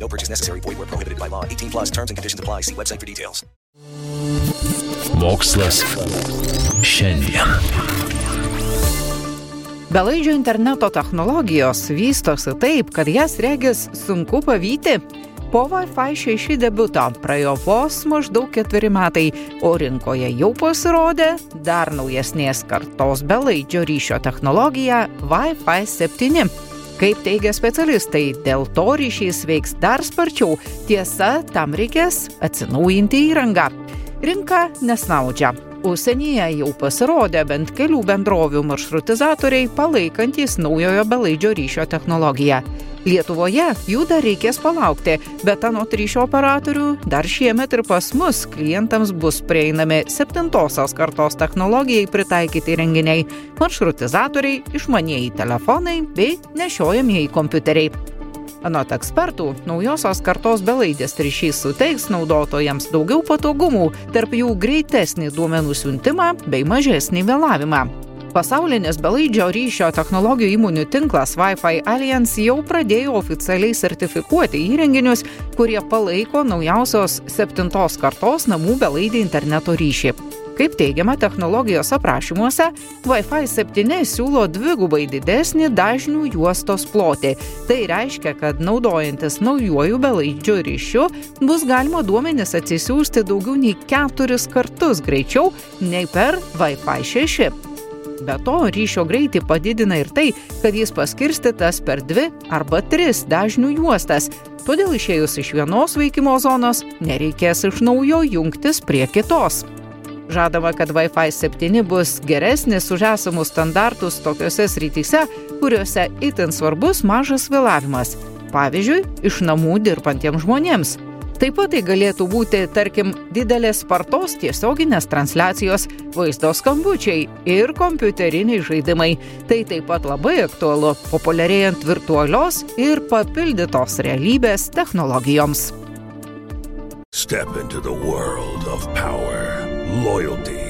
No purchase necessary. Void where prohibited by law. 18 plus terms and conditions apply. See website for details. Mokslas šiandien. Belaidžio interneto technologijos vystosi taip, kad jas regis sunku pavyti. Po Wi-Fi 6 debuto praėjo vos maždaug ketveri metai, o rinkoje jau pasirodė dar naujesnės kartos belaidžio ryšio technologija Wi-Fi 7. Kaip teigia specialistai, dėl to ryšys veiks dar sparčiau, tiesa, tam reikės atsinaujinti įrangą. Rinka nesnaudžia. Užsienyje jau pasirodė bent kelių bendrovių maršrutizatoriai palaikantys naujojo belaidžio ryšio technologiją. Lietuvoje jų dar reikės palaukti, bet anot ryšio operatorių dar šiemet ir pas mus klientams bus prieinami septintosios kartos technologijai pritaikyti renginiai - maršrutizatoriai, išmanieji telefonai bei nešiojamieji kompiuteriai. Anot ekspertų, naujosios kartos belaidės ryšys suteiks naudotojams daugiau patogumų, tarp jų greitesnį duomenų siuntimą bei mažesnį vėlavimą. Pasaulinis belaidžio ryšio technologijų įmonių tinklas Wi-Fi Alliance jau pradėjo oficialiai sertifikuoti įrenginius, kurie palaiko naujausios septintos kartos namų belaidį interneto ryšį. Kaip teigiama technologijos aprašymuose, Wi-Fi 7 siūlo dvigubai didesnį dažnių juostos plotį. Tai reiškia, kad naudojantis naujuoju belaidžiu ryšiu bus galima duomenis atsisiųsti daugiau nei keturis kartus greičiau nei per Wi-Fi 6. Be to, ryšio greitį padidina ir tai, kad jis paskirstytas per dvi arba tris dažnių juostas. Todėl išėjus iš vienos veikimo zonos nereikės iš naujo jungtis prie kitos. Žadama, kad Wi-Fi 7 bus geresnis už esamus standartus tokiuose srityse, kuriuose itin svarbus mažas vėlavimas. Pavyzdžiui, iš namų dirbantiems žmonėms. Taip pat tai galėtų būti, tarkim, didelės spartos tiesioginės transliacijos, vaizdo skambučiai ir kompiuteriniai žaidimai. Tai taip pat labai aktualu populiarėjant virtualios ir papildytos realybės technologijoms. Step into the world of power, loyalty,